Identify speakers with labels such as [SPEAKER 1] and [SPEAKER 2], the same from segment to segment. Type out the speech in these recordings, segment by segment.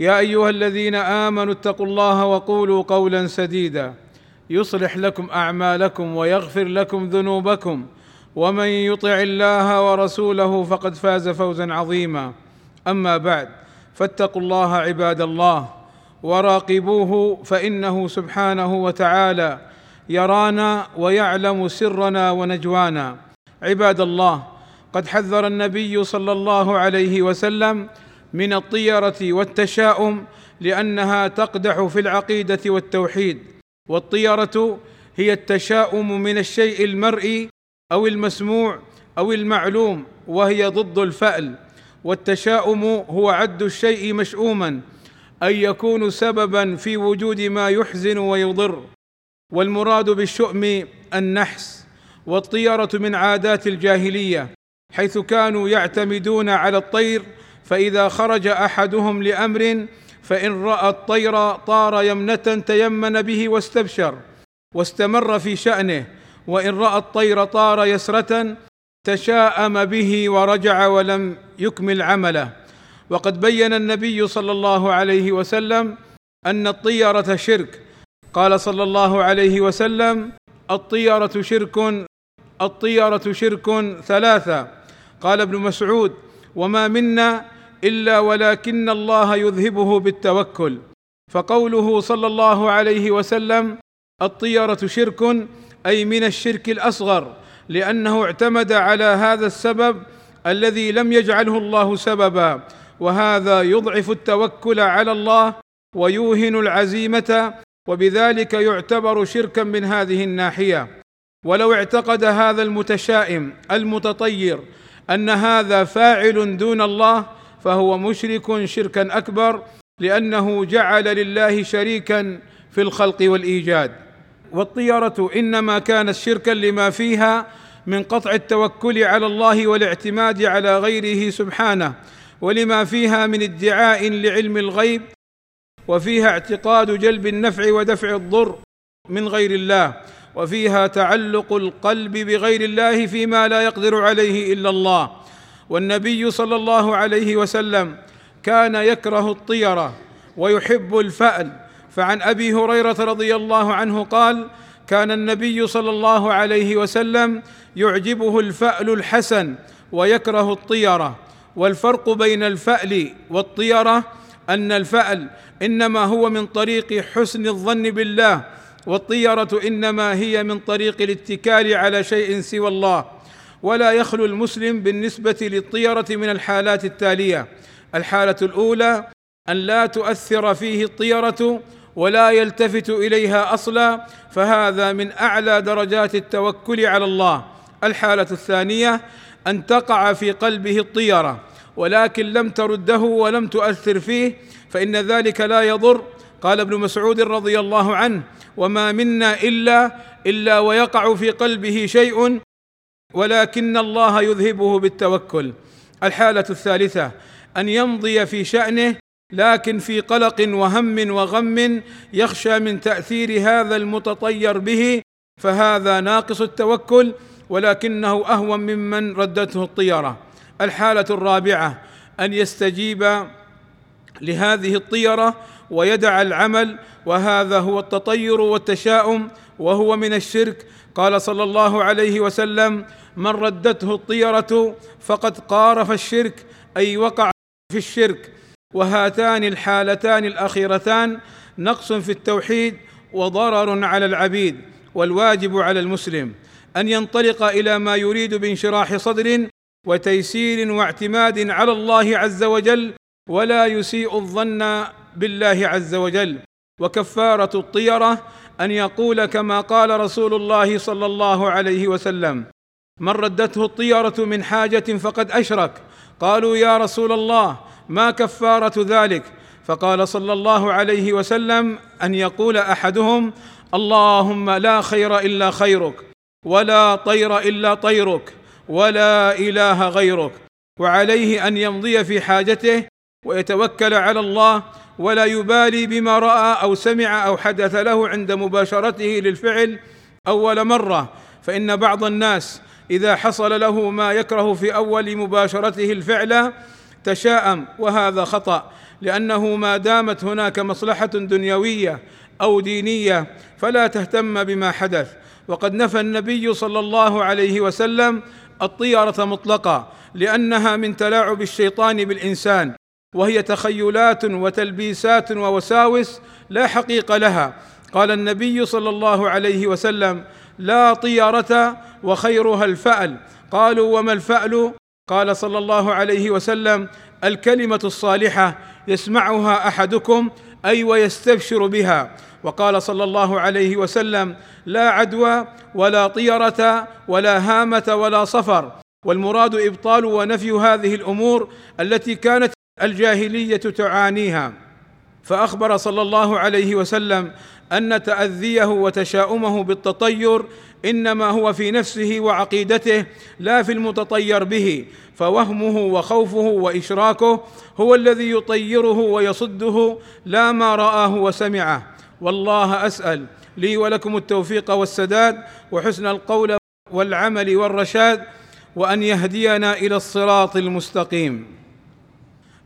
[SPEAKER 1] يا أيها الذين آمنوا اتقوا الله وقولوا قولا سديدا. يصلح لكم أعمالكم ويغفر لكم ذنوبكم. ومن يطع الله ورسوله فقد فاز فوزا عظيما. أما بعد فاتقوا الله عباد الله وراقبوه فإنه سبحانه وتعالى يرانا ويعلم سرنا ونجوانا. عباد الله قد حذر النبي صلى الله عليه وسلم من الطيرة والتشاؤم لأنها تقدح في العقيدة والتوحيد. والطيرة هي التشاؤم من الشيء المرئي أو المسموع أو المعلوم وهي ضد الفأل. والتشاؤم هو عد الشيء مشؤوما ان يكون سببا في وجود ما يحزن ويضر. والمراد بالشؤم النحس. والطيرة من عادات الجاهلية حيث كانوا يعتمدون على الطير فإذا خرج أحدهم لأمر فإن رأى الطير طار يمنة تيمن به واستبشر واستمر في شأنه وإن رأى الطير طار يسرة تشاءم به ورجع ولم يكمل عمله. وقد بين النبي صلى الله عليه وسلم أن الطيرة شرك. قال صلى الله عليه وسلم الطيرة شرك الطيرة شرك ثلاثة. قال ابن مسعود وما منا إلا ولكن الله يذهبه بالتوكل. فقوله صلى الله عليه وسلم الطيرة شرك أي من الشرك الأصغر لأنه اعتمد على هذا السبب الذي لم يجعله الله سببا وهذا يضعف التوكل على الله ويوهن العزيمة وبذلك يعتبر شركا من هذه الناحية. ولو اعتقد هذا المتشائم المتطير أن هذا فاعل دون الله فهو مشرك شركا أكبر لأنه جعل لله شريكا في الخلق والإيجاد. والطيره إنما كانت شركا لما فيها من قطع التوكل على الله والاعتماد على غيره سبحانه ولما فيها من ادعاء لعلم الغيب وفيها اعتقاد جلب النفع ودفع الضر من غير الله وفيها تعلق القلب بغير الله فيما لا يقدر عليه إلا الله. والنبي صلى الله عليه وسلم كان يكره الطيرة ويحب الفأل. فعن أبي هريرة رضي الله عنه قال كان النبي صلى الله عليه وسلم يعجبه الفأل الحسن ويكره الطيرة. والفرق بين الفأل والطيرة أن الفأل إنما هو من طريق حسن الظن بالله والطيرة إنما هي من طريق الاتكال على شيء سوى الله. ولا يخلو المسلم بالنسبة للطيرة من الحالات التالية. الحالة الأولى أن لا تؤثر فيه الطيرة ولا يلتفت إليها أصلا فهذا من أعلى درجات التوكل على الله. الحالة الثانية أن تقع في قلبه الطيرة ولكن لم ترده ولم تؤثر فيه فإن ذلك لا يضر. قال ابن مسعود رضي الله عنه وما منا إلا إلا ويقع في قلبه شيء ولكن الله يذهبه بالتوكل. الحالة الثالثة أن يمضي في شأنه لكن في قلق وهم وغم يخشى من تأثير هذا المتطير به فهذا ناقص التوكل ولكنه أهون ممن ردته الطيرة. الحالة الرابعة أن يستجيب لهذه الطيرة ويدع العمل وهذا هو التطير والتشاؤم وهو من الشرك. قال صلى الله عليه وسلم من ردته الطيرة فقد قارف الشرك أي وقع في الشرك. وهاتان الحالتان الأخيرتان نقص في التوحيد وضرر على العبيد والواجب على المسلم. أن ينطلق إلى ما يريد بانشراح صدر وتيسير واعتماد على الله عز وجل ولا يسيء الظن بالله عز وجل. وكفارة الطيرة أن يقول كما قال رسول الله صلى الله عليه وسلم من ردته الطيرة من حاجة فقد أشرك. قالوا يا رسول الله ما كفارة ذلك؟ فقال صلى الله عليه وسلم أن يقول أحدهم اللهم لا خير إلا خيرك ولا طير إلا طيرك ولا إله غيرك. وعليه أن يمضي في حاجته ويتوكل على الله ولا يبالي بما رأى أو سمع أو حدث له عند مباشرته للفعل أول مرة. فإن بعض الناس إذا حصل له ما يكره في أول مباشرته الفعل تشاءم وهذا خطأ لأنه ما دامت هناك مصلحة دنيوية أو دينية فلا تهتم بما حدث. وقد نفى النبي صلى الله عليه وسلم الطيرة مطلقا لأنها من تلاعب الشيطان بالإنسان. وهي تخيلات وتلبيسات ووساوس لا حقيقة لها. قال النبي صلى الله عليه وسلم لا طيره وخيرها الفأل. قالوا وما الفأل؟ قال صلى الله عليه وسلم الكلمة الصالحة يسمعها أحدكم أي ويستبشر بها. وقال صلى الله عليه وسلم لا عدوى ولا طيره ولا هامة ولا صفر. والمراد إبطال ونفي هذه الأمور التي كانت الجاهلية تعانيها. فأخبر صلى الله عليه وسلم أن تأذيه وتشاؤمه بالتطير إنما هو في نفسه وعقيدته لا في المتطير به فوهمه وخوفه وإشراكه هو الذي يطيره ويصده لا ما رآه وسمعه. والله أسأل لي ولكم التوفيق والسداد وحسن القول والعمل والرشاد وأن يهدينا إلى الصراط المستقيم.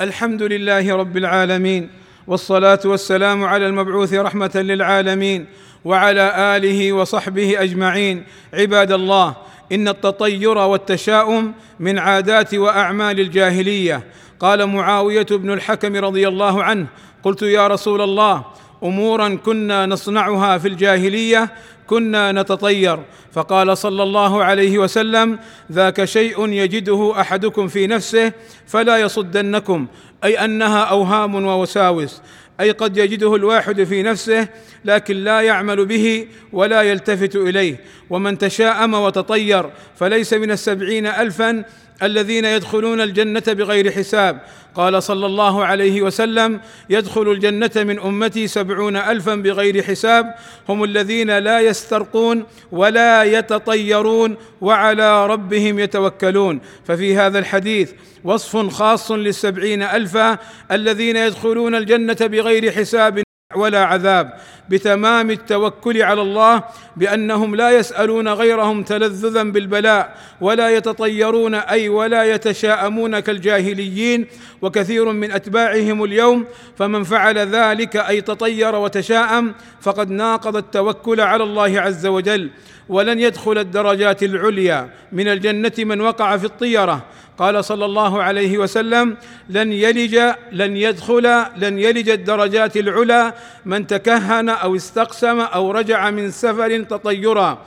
[SPEAKER 1] الحمد لله رب العالمين والصلاة والسلام على المبعوث رحمة للعالمين وعلى آله وصحبه أجمعين. عباد الله إن التطير والتشاؤم من عادات وأعمال الجاهلية. قال معاوية بن الحكم رضي الله عنه قلت يا رسول الله أمورا كنا نصنعها في الجاهلية كنا نتطير. فقال صلى الله عليه وسلم ذاك شيء يجده أحدكم في نفسه فلا يصدنكم. أي أنها أوهام ووساوس. أي قد يجده الواحد في نفسه لكن لا يعمل به ولا يلتفت إليه. ومن تشاءم وتطير فليس من السبعين الفا الذين يدخلون الجنة بغير حساب. قال صلى الله عليه وسلم يدخل الجنة من أمتي سبعون الفا بغير حساب. هم الذين لا يسترقون ولا يتطيرون وعلى ربهم يتوكلون. ففي هذا الحديث وصف خاص للسبعين ألفا الذين يدخلون الجنة بغير حساب ولا عذاب بتمام التوكل على الله بأنهم لا يسألون غيرهم تلذذا بالبلاء ولا يتطيرون أي ولا يتشاءمون كالجاهليين وكثير من أتباعهم اليوم فمن فعل ذلك أي تطير وتشاءم فقد ناقض التوكل على الله عز وجل ولن يدخل الدرجات العليا من الجنة من وقع في الطيرة. قال صلى الله عليه وسلم لن يلج لن يدخل لن يلج الدرجات العلى من تكهن أو استقسم أو رجع من سفر تطيرا.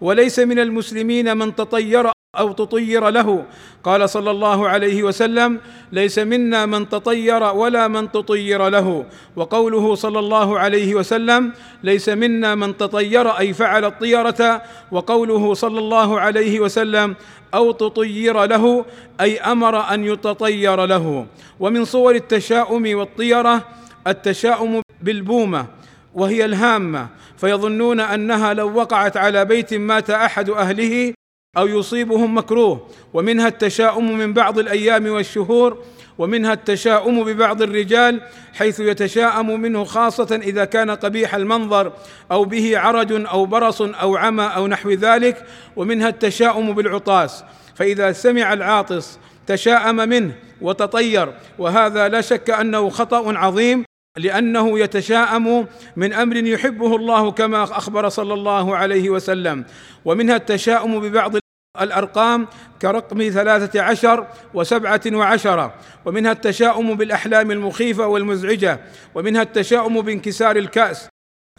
[SPEAKER 1] وليس من المسلمين من تطير أو تطير له. قال صلى الله عليه وسلم ليس منا من تطير ولا من تطير له. وقوله صلى الله عليه وسلم ليس منا من تطير أي فعل الطيرة. وقوله صلى الله عليه وسلم أو تطير له أي أمر أن يتطير له. ومن صور التشاؤم والطيرة التشاؤم بالبومة وهي الهامة. فيظنون أنها لو وقعت على بيت مات أحد أهله أو يصيبهم مكروه ومنها التشاؤم من بعض الأيام والشهور ومنها التشاؤم ببعض الرجال حيث يتشاءم منه خاصة إذا كان قبيح المنظر أو به عرج أو برص أو عمى أو نحو ذلك ومنها التشاؤم بالعطاس. فإذا سمع العاطس تشاءم منه وتطير وهذا لا شك أنه خطأ عظيم لأنه يتشاءم من أمر يحبه الله كما أخبر صلى الله عليه وسلم. ومنها التشاؤم ببعض الأرقام كرقم ثلاثة عشر وسبعة وعشرة. ومنها التشاؤم بالأحلام المخيفة والمزعجة. ومنها التشاؤم بانكسار الكأس.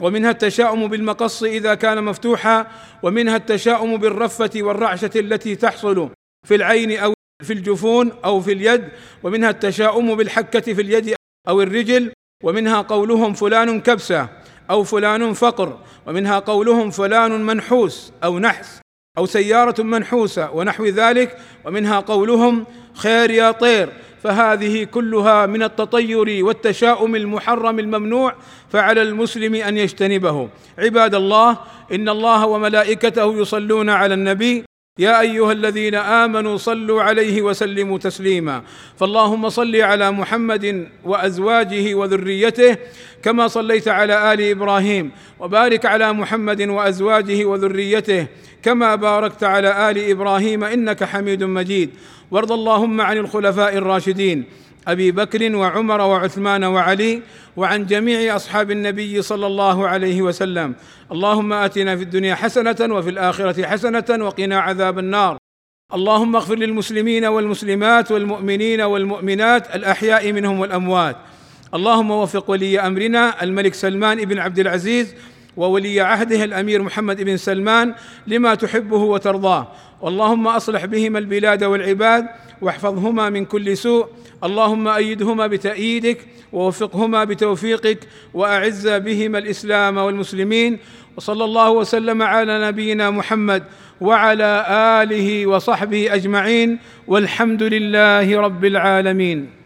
[SPEAKER 1] ومنها التشاؤم بالمقص إذا كان مفتوحا. ومنها التشاؤم بالرفة والرعشة التي تحصل في العين أو في الجفون أو في اليد. ومنها التشاؤم بالحكة في اليد أو الرجل. ومنها قولهم فلان كبسة أو فلان فقر ومنها قولهم فلان منحوس أو نحس أو سيارة منحوسة ونحو ذلك ومنها قولهم خير يا طير فهذه كلها من التطير والتشاؤم المحرم الممنوع فعلى المسلم أن يجتنبه. عباد الله إن الله وملائكته يصلون على النبي يا أيها الذين آمنوا صلوا عليه وسلموا تسليما. فاللهم صل على محمد وأزواجه وذريته كما صليت على آل إبراهيم وبارك على محمد وأزواجه وذريته كما باركت على آل إبراهيم إنك حميد مجيد. وارض اللهم عن الخلفاء الراشدين. أبي بكر وعمر وعثمان وعلي وعن جميع أصحاب النبي صلى الله عليه وسلم. اللهم آتنا في الدنيا حسنة وفي الآخرة حسنة وقنا عذاب النار. اللهم اغفر للمسلمين والمسلمات والمؤمنين والمؤمنات الأحياء منهم والأموات. اللهم وفق ولي أمرنا الملك سلمان بن عبد العزيز وولي عهده الأمير محمد بن سلمان لما تحبه وترضاه. واللهم أصلح بهما البلاد والعباد واحفظهما من كل سوء. اللهم أيدهما بتأييدك ووفقهما بتوفيقك وأعز بهما الإسلام والمسلمين. وصلى الله وسلم على نبينا محمد وعلى آله وصحبه أجمعين. والحمد لله رب العالمين.